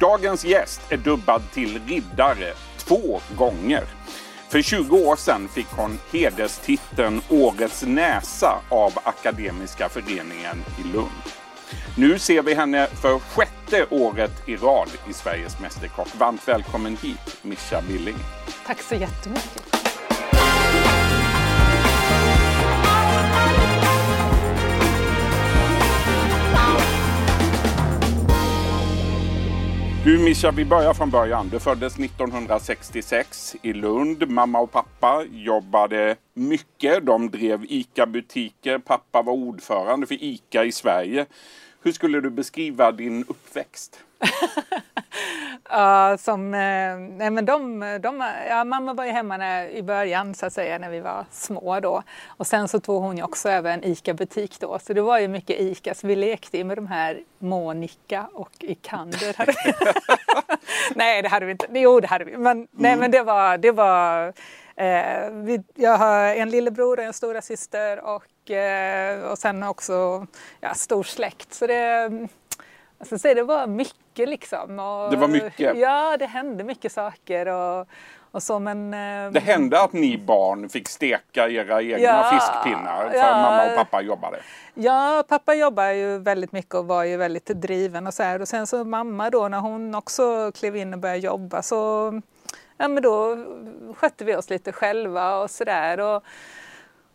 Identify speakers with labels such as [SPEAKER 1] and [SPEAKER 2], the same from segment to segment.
[SPEAKER 1] Dagens gäst är dubbad till riddare två gånger. För 20 år sedan fick hon hederstiteln Årets näsa av Akademiska föreningen i Lund. Nu ser vi henne för sjätte året i rad i Sveriges Mästerkock. Varmt välkommen hit, Mischa Billing.
[SPEAKER 2] Tack så jättemycket.
[SPEAKER 1] Du Mischa, vi börjar från början. Du föddes 1966 i Lund. Mamma och pappa jobbade mycket. De drev ICA-butiker. Pappa var ordförande för ICA i Sverige. Hur skulle du beskriva din uppväxt?
[SPEAKER 2] ja, som, eh, nej men de, de, ja, mamma var ju hemma när, i början så att säga när vi var små då. Och sen så tog hon ju också över en ICA-butik då. Så det var ju mycket ICA. Så vi lekte ju med de här Monica och Ikander. nej, det hade vi inte. Jo, det hade vi. Men, mm. nej, men det var, det var Eh, vi, jag har en lillebror och en stora syster och, eh, och sen också ja, stor släkt. Så det, alltså, så det var mycket liksom. Och,
[SPEAKER 1] det var mycket?
[SPEAKER 2] Ja, det hände mycket saker. Och, och så, men,
[SPEAKER 1] eh, det hände att ni barn fick steka era egna ja, fiskpinnar för ja, mamma och pappa jobbade?
[SPEAKER 2] Ja, pappa jobbade ju väldigt mycket och var ju väldigt driven och så här. Och sen så mamma då när hon också klev in och började jobba så ja, men då skötte vi oss lite själva och sådär. Och,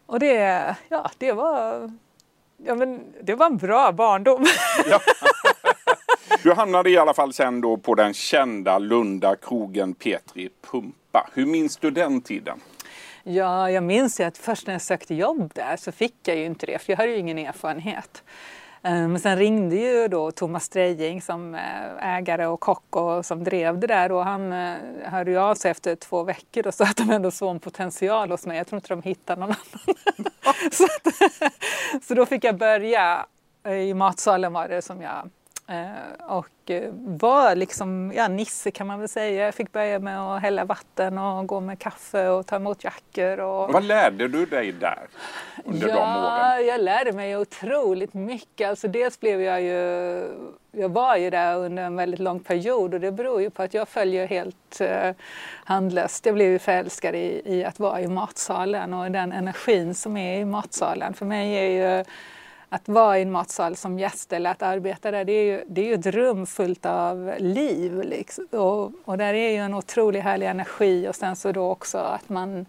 [SPEAKER 2] och det, ja, det var Ja, men det var en bra barndom. Ja.
[SPEAKER 1] Du hamnade i alla fall sen då på den kända Lunda krogen Petri Pumpa. Hur minns du den tiden?
[SPEAKER 2] Ja, jag minns ju att först när jag sökte jobb där så fick jag ju inte det för jag hade ju ingen erfarenhet. Ehm, men sen ringde ju då Thomas Strejing som eh, ägare och kock och som drev det där och han eh, hörde ju av sig efter två veckor och sa att de ändå såg en potential hos mig. Jag tror inte de hittade någon annan. så, att, så då fick jag börja eh, i matsalen var det som jag och eh, var liksom, ja Nisse kan man väl säga. Jag fick börja med att hälla vatten och gå med kaffe och ta emot jackor. Och...
[SPEAKER 1] Vad lärde du dig där under
[SPEAKER 2] ja,
[SPEAKER 1] de åren?
[SPEAKER 2] jag lärde mig otroligt mycket. Alltså dels blev jag ju, jag var ju där under en väldigt lång period och det beror ju på att jag följer helt uh, handlöst. Jag blev ju förälskad i, i att vara i matsalen och den energin som är i matsalen. För mig är ju att vara i en matsal som gäst eller att arbeta där, det är ju, det är ju ett rum fullt av liv. Liksom. Och, och där är ju en otroligt härlig energi och sen så då också att man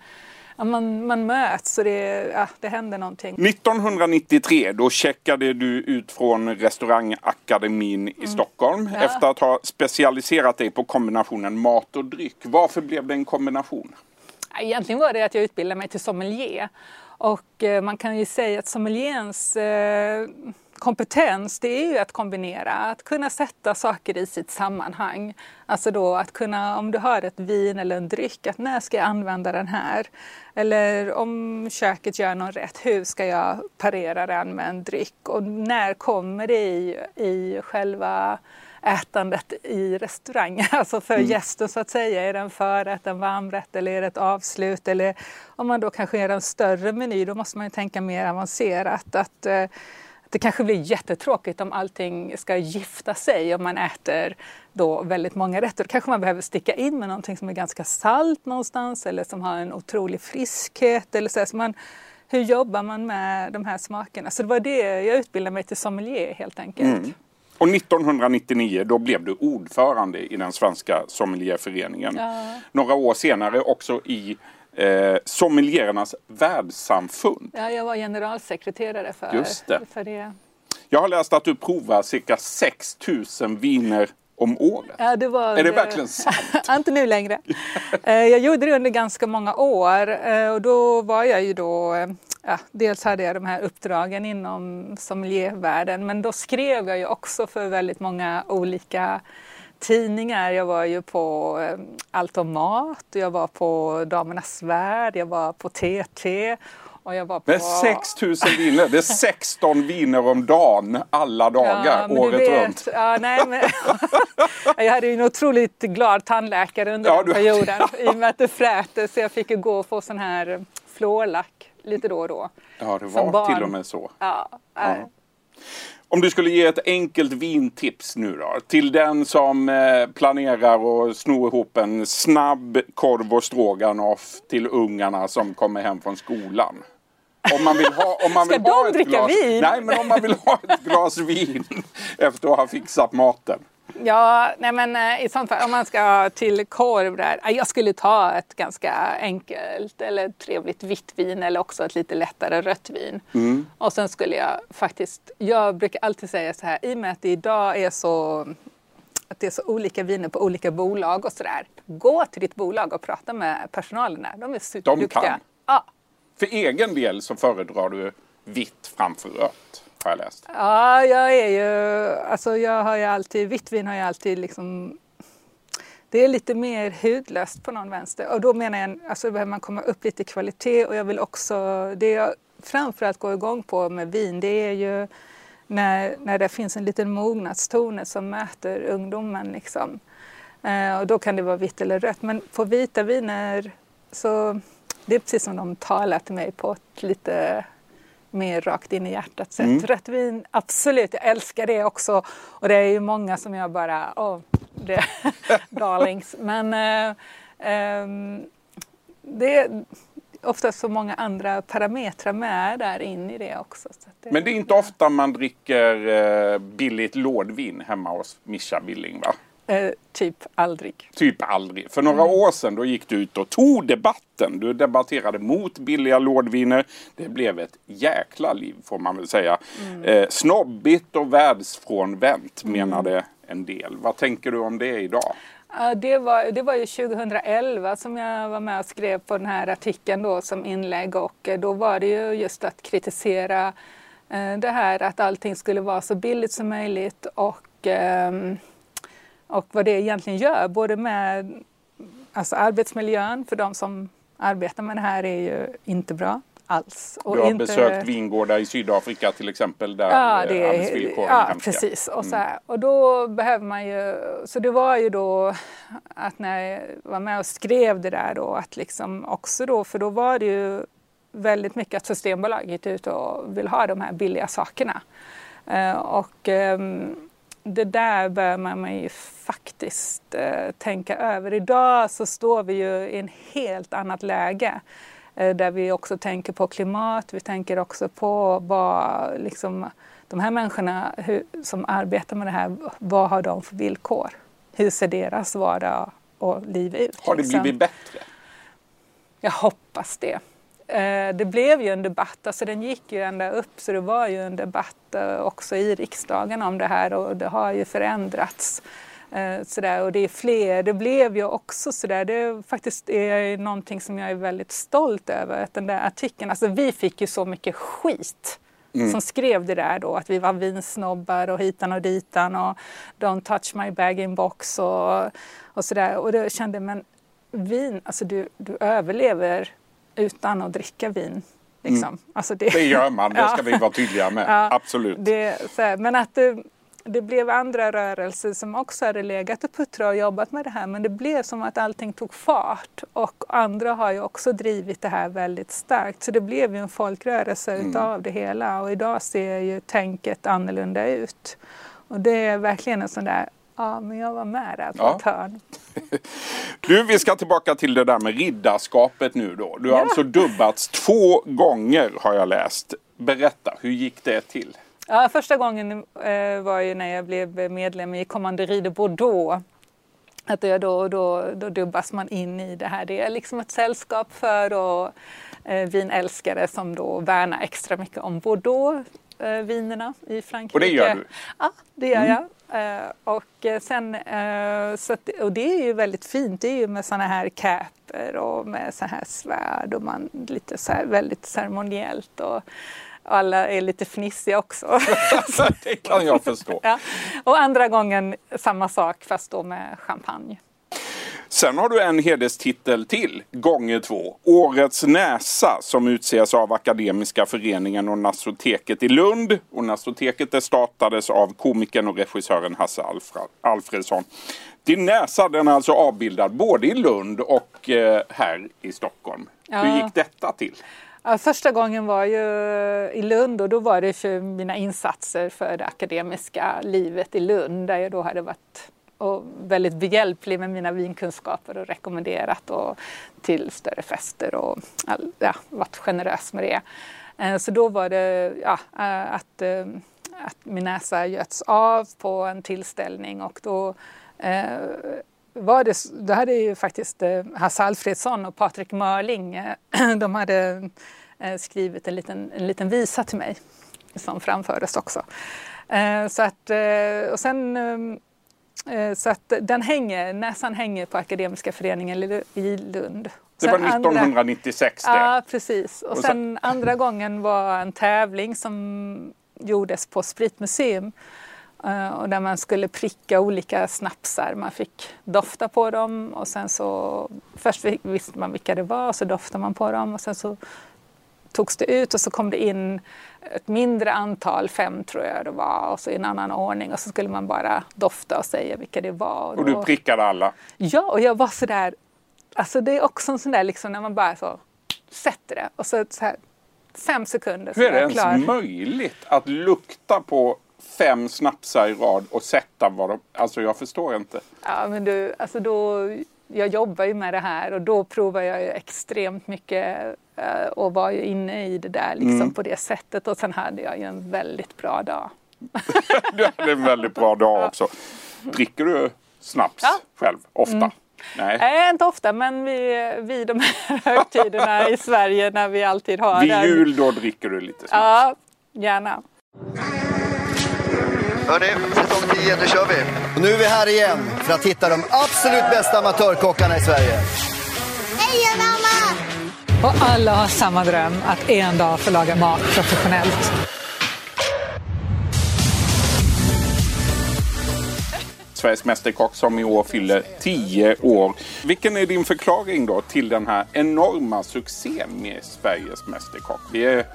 [SPEAKER 2] Ja, man, man möts och det, ja, det händer någonting.
[SPEAKER 1] 1993 då checkade du ut från restaurangakademin i mm. Stockholm ja. efter att ha specialiserat dig på kombinationen mat och dryck. Varför blev det en kombination?
[SPEAKER 2] Egentligen var det att jag utbildade mig till sommelier och eh, man kan ju säga att sommeliens eh, kompetens det är ju att kombinera, att kunna sätta saker i sitt sammanhang. Alltså då att kunna, om du har ett vin eller en dryck, att när ska jag använda den här? Eller om köket gör någon rätt, hur ska jag parera den med en dryck? Och när kommer det i, i själva ätandet i restaurangen, alltså för mm. gästen så att säga. Är det en förrätt, en varmrätt eller är det ett avslut? Eller om man då kanske är en större meny, då måste man ju tänka mer avancerat. Att, eh, det kanske blir jättetråkigt om allting ska gifta sig om man äter då väldigt många rätter. Då kanske man behöver sticka in med någonting som är ganska salt någonstans eller som har en otrolig friskhet. Eller så. så man, hur jobbar man med de här smakerna? Så det var det jag utbildade mig till sommelier helt enkelt. Mm.
[SPEAKER 1] Och 1999 då blev du ordförande i den svenska sommelierföreningen. Ja. Några år senare också i eh, sommeliernas världssamfund.
[SPEAKER 2] Ja, jag var generalsekreterare för, Just det. för det.
[SPEAKER 1] Jag har läst att du provar cirka 6000 viner om året.
[SPEAKER 2] Ja, det var,
[SPEAKER 1] är det verkligen sant?
[SPEAKER 2] inte nu längre. Eh, jag gjorde det under ganska många år eh, och då var jag ju då eh, ja, dels hade jag de här uppdragen inom sommeliervärlden men då skrev jag ju också för väldigt många olika tidningar. Jag var ju på Allt om mat, jag var på Damernas Värld, jag var på TT och jag var på...
[SPEAKER 1] Det är 6000 viner, det är 16 viner om dagen alla dagar ja, året vet, runt.
[SPEAKER 2] Ja, nej, men, jag hade ju en otroligt glad tandläkare under ja, den perioden ja. i och med att det frätte så jag fick ju gå och få sån här fluorlack lite då och då.
[SPEAKER 1] Ja, det var till och med så.
[SPEAKER 2] Ja, ja.
[SPEAKER 1] Om du skulle ge ett enkelt vintips nu då till den som eh, planerar att sno ihop en snabb korv och stroganoff till ungarna som kommer hem från skolan. Om man vill ha, om man
[SPEAKER 2] Ska
[SPEAKER 1] vill ha
[SPEAKER 2] de
[SPEAKER 1] ett
[SPEAKER 2] dricka
[SPEAKER 1] glas,
[SPEAKER 2] vin?
[SPEAKER 1] Nej, men om man vill ha ett glas vin efter att ha fixat maten.
[SPEAKER 2] Ja, nej men eh, i sånt fall om man ska till korv där. Jag skulle ta ett ganska enkelt eller trevligt vitt vin eller också ett lite lättare rött vin.
[SPEAKER 1] Mm.
[SPEAKER 2] Och sen skulle jag faktiskt, jag brukar alltid säga så här, i och med att det idag är så att det är så olika viner på olika bolag och sådär. Gå till ditt bolag och prata med personalen där. De är superduktiga.
[SPEAKER 1] kan.
[SPEAKER 2] Ja,
[SPEAKER 1] för egen del så föredrar du vitt framför rött. Har jag läst.
[SPEAKER 2] Ja, jag är ju, alltså jag har ju alltid, vitt vin har jag alltid liksom det är lite mer hudlöst på någon vänster och då menar jag, alltså behöver man komma upp lite i kvalitet och jag vill också, det jag framförallt går igång på med vin det är ju när, när det finns en liten mognadstone som möter ungdomen liksom. Eh, och då kan det vara vitt eller rött men på vita viner så det är precis som de talar till mig på ett lite mer rakt in i hjärtat sätt.
[SPEAKER 1] Mm.
[SPEAKER 2] Rött vin, absolut, jag älskar det också. Och det är ju många som jag bara, åh, det darlings. Men eh, ehm, det är oftast så många andra parametrar med där in i det också. Det,
[SPEAKER 1] Men det är inte ofta man dricker eh, billigt lådvin hemma hos Mischa Billing va?
[SPEAKER 2] Eh, typ aldrig.
[SPEAKER 1] Typ aldrig. För några år sedan då gick du ut och tog debatten. Du debatterade mot billiga lådviner. Det blev ett jäkla liv får man väl säga. Eh, snobbigt och världsfrånvänt menade en del. Vad tänker du om det idag?
[SPEAKER 2] Det, var, det var ju 2011 som jag var med och skrev på den här artikeln då som inlägg och eh, då var det ju just att kritisera eh, det här att allting skulle vara så billigt som möjligt och, ehm, och vad det egentligen gör både med alltså arbetsmiljön för de som arbetar med det här är ju inte bra alls. Och
[SPEAKER 1] Du har
[SPEAKER 2] inte...
[SPEAKER 1] besökt vingårdar i Sydafrika till exempel där
[SPEAKER 2] Ja,
[SPEAKER 1] eh,
[SPEAKER 2] det är,
[SPEAKER 1] arbetsvillkoren är
[SPEAKER 2] ja
[SPEAKER 1] hemska.
[SPEAKER 2] precis. Och, så här, och då behöver man ju, så det var ju då att när jag var med och skrev det där då att liksom också då, för då var det ju väldigt mycket att Systembolaget är ute och vill ha de här billiga sakerna. Eh, och ehm, det där bör man ju faktiskt eh, tänka över. Idag så står vi ju i en helt annat läge eh, där vi också tänker på klimat, vi tänker också på vad liksom, de här människorna hur, som arbetar med det här, vad har de för villkor? Hur ser deras vardag och liv ut?
[SPEAKER 1] Har det
[SPEAKER 2] liksom?
[SPEAKER 1] blivit bättre?
[SPEAKER 2] Jag hoppas det. Eh, Det blev ju en debatt, alltså den gick ju ända upp så det var ju en debatt eh, också i riksdagen om det här och det har ju förändrats. Eh, Sådär, och det är fler, det blev ju också sådär, det är faktiskt är någonting som jag är väldigt stolt över, att den där artikeln, alltså vi fick ju så mycket skit som skrev det där då, att vi var vinsnobbar och hitan och ditan och don't touch my bag in box och, och sådär. Och då kände men vin, alltså du, du överlever utan att dricka vin. Liksom. Alltså det,
[SPEAKER 1] Det gör man, det ska vi vara tydliga med.
[SPEAKER 2] Ja,
[SPEAKER 1] Absolut.
[SPEAKER 2] Det, här, men att det, det blev andra rörelser som också hade legat och puttrat och jobbat med det här men det blev som att allting tog fart och andra har ju också drivit det här väldigt starkt så det blev ju en folkrörelse
[SPEAKER 1] Mm.
[SPEAKER 2] utav det hela och idag ser ju tänket annorlunda ut. Och det är verkligen en sån där, ja men jag var med där på
[SPEAKER 1] Ja.
[SPEAKER 2] ett hörn.
[SPEAKER 1] Du, vi ska tillbaka till det där med riddarskapet nu då. Du har
[SPEAKER 2] Ja.
[SPEAKER 1] alltså dubbats två gånger har jag läst. Berätta, hur gick det till?
[SPEAKER 2] Ja, första gången eh, var ju när jag blev medlem i Commanderi de Bordeaux. Att jag då, då, då dubbas man in i det här. Det är liksom ett sällskap för då, eh, vinälskare som då värnar extra mycket om Bordeaux-vinerna i Frankrike.
[SPEAKER 1] Och det gör du?
[SPEAKER 2] Ja, det gör jag. Eh, och eh, sen, eh, så att, och det är ju väldigt fint, det är ju med såna här caper och med så här svärd och man lite så här väldigt ceremoniellt och alla är lite fnissiga också.
[SPEAKER 1] det kan jag förstå.
[SPEAKER 2] ja. Och andra gången samma sak fast då med champagne.
[SPEAKER 1] Sen har du en hederstitel till, gånger två. Årets näsa som utses av Akademiska föreningen och Nassoteket i Lund. Och Nassoteket det startades av komikern och regissören Hasse Alfra- Alfredsson. Din näsa den är alltså avbildad både i Lund och eh, här i Stockholm. Hur
[SPEAKER 2] Ja.
[SPEAKER 1] gick detta till?
[SPEAKER 2] Ja, första gången var ju i Lund och då var det för mina insatser för det akademiska livet i Lund där jag då hade varit och väldigt behjälplig med mina vinkunskaper och rekommenderat och till större fester och ja, varit generös med det. Eh, så då var det ja, eh, att, eh, att min näsa göts av på en tillställning och då var det, då hade ju faktiskt Hasse Alfredsson och Patrik Mörling, de hade skrivit en liten, en liten visa till mig som framfördes också. Så att, och sen så att den hänger, näsan hänger på Akademiska föreningen i Lund.
[SPEAKER 1] Det var 1996
[SPEAKER 2] andra, det? Ja, precis. Och, och sen, sen andra gången var en tävling som gjordes på Spritmuseum eh, och där man skulle pricka olika snapsar. Man fick dofta på dem och sen så först visste man vilka det var och så doftade man på dem och sen så togs det ut och så kom det in ett mindre antal, fem tror jag det var, och så i en annan ordning och så skulle man bara dofta och säga vilka det var.
[SPEAKER 1] Och, och du prickade alla?
[SPEAKER 2] Ja, och jag var sådär, alltså det är också en sån där liksom när man bara så sätter det och så, så här, fem sekunder
[SPEAKER 1] Hur är det ens klar. möjligt att lukta på fem snapsar i rad och sätta vad de... Alltså jag förstår inte.
[SPEAKER 2] Ja men du, alltså då jag jobbar ju med det här och då provar jag ju extremt mycket eh, och var ju inne i det där liksom mm. på det sättet och sen hade jag ju en väldigt bra dag.
[SPEAKER 1] du hade en väldigt bra dag också. Dricker du snaps ja. själv ofta? Mm.
[SPEAKER 2] Nej. Nej, inte ofta, men vid, vid de här högtiderna i Sverige när vi alltid har
[SPEAKER 1] Vid jul då dricker du lite snaps?
[SPEAKER 2] Ja, gärna.
[SPEAKER 3] Hörni, säsong 10, nu kör vi.
[SPEAKER 4] Och nu är vi här igen för att hitta de absolut bästa amatörkockarna i Sverige.
[SPEAKER 5] Hej mamma!
[SPEAKER 2] Och alla har samma dröm att en dag få laga mat professionellt.
[SPEAKER 1] Sveriges Mästerkock som i år fyller 10 år. Vilken är din förklaring då till den här enorma succén med Sveriges Mästerkock? Vi är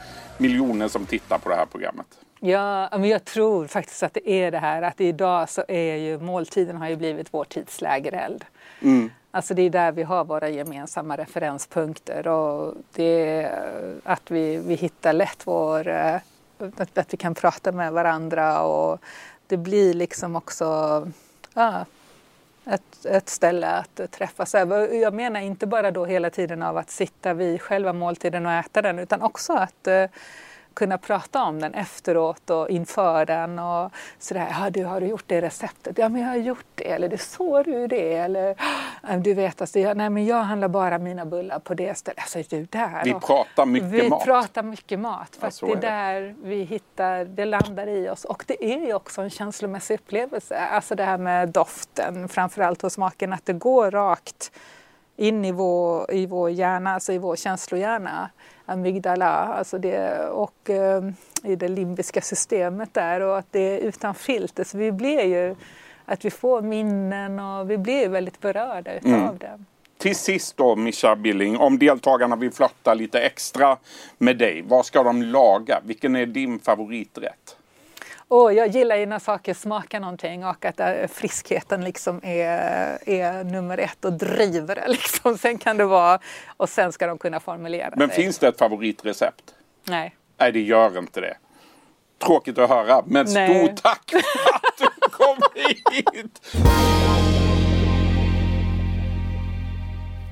[SPEAKER 1] miljoner som tittar på det här programmet.
[SPEAKER 2] Ja, men jag tror faktiskt att det är det här att idag så är ju måltiden har ju blivit vår tids lägereld. Mm. Alltså det är där vi har våra gemensamma referenspunkter och det att vi, vi hittar lätt vår, eh, att, att vi kan prata med varandra och det blir liksom också ja, ett, ett ställe att träffas över. Jag menar inte bara då hela tiden av att sitta vid själva måltiden och äta den utan också att eh, kunna prata om den efteråt och inför den och sådär, ja du har du gjort det receptet? Ja men jag har gjort det, eller det så du det, eller du vet alltså, jag, nej men jag handlar bara mina bullar på det stället. Alltså du där.
[SPEAKER 1] Vi pratar mycket
[SPEAKER 2] vi
[SPEAKER 1] mat.
[SPEAKER 2] Vi pratar mycket mat, för ja, det är där vi hittar, det landar i oss och det är ju också en känslomässig upplevelse, alltså det här med doften, framförallt hos smaken, att det går rakt in i vår, i vår hjärna, alltså i vår känslohjärna amygdala alltså det, och eh, i det limbiska systemet där och att det är utan filter. Så vi blir ju, att vi får minnen och vi blir väldigt berörda utav mm. det.
[SPEAKER 1] Till sist då Mischa Billing, om deltagarna vill flörta lite extra med dig, vad ska de laga? Vilken är din favoriträtt?
[SPEAKER 2] Och jag gillar ju när saker smakar någonting och att äh, friskheten liksom är, är nummer ett och driver det. Liksom. Sen kan det vara, och sen ska de kunna formulera
[SPEAKER 1] Men det. finns det ett favoritrecept?
[SPEAKER 2] Nej.
[SPEAKER 1] Nej, det gör inte det. Tråkigt att höra, men Nej. stort tack för att du kom hit!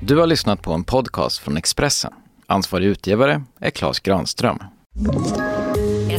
[SPEAKER 6] Du har lyssnat på en podcast från Expressen. Ansvarig utgivare är Klas Granström.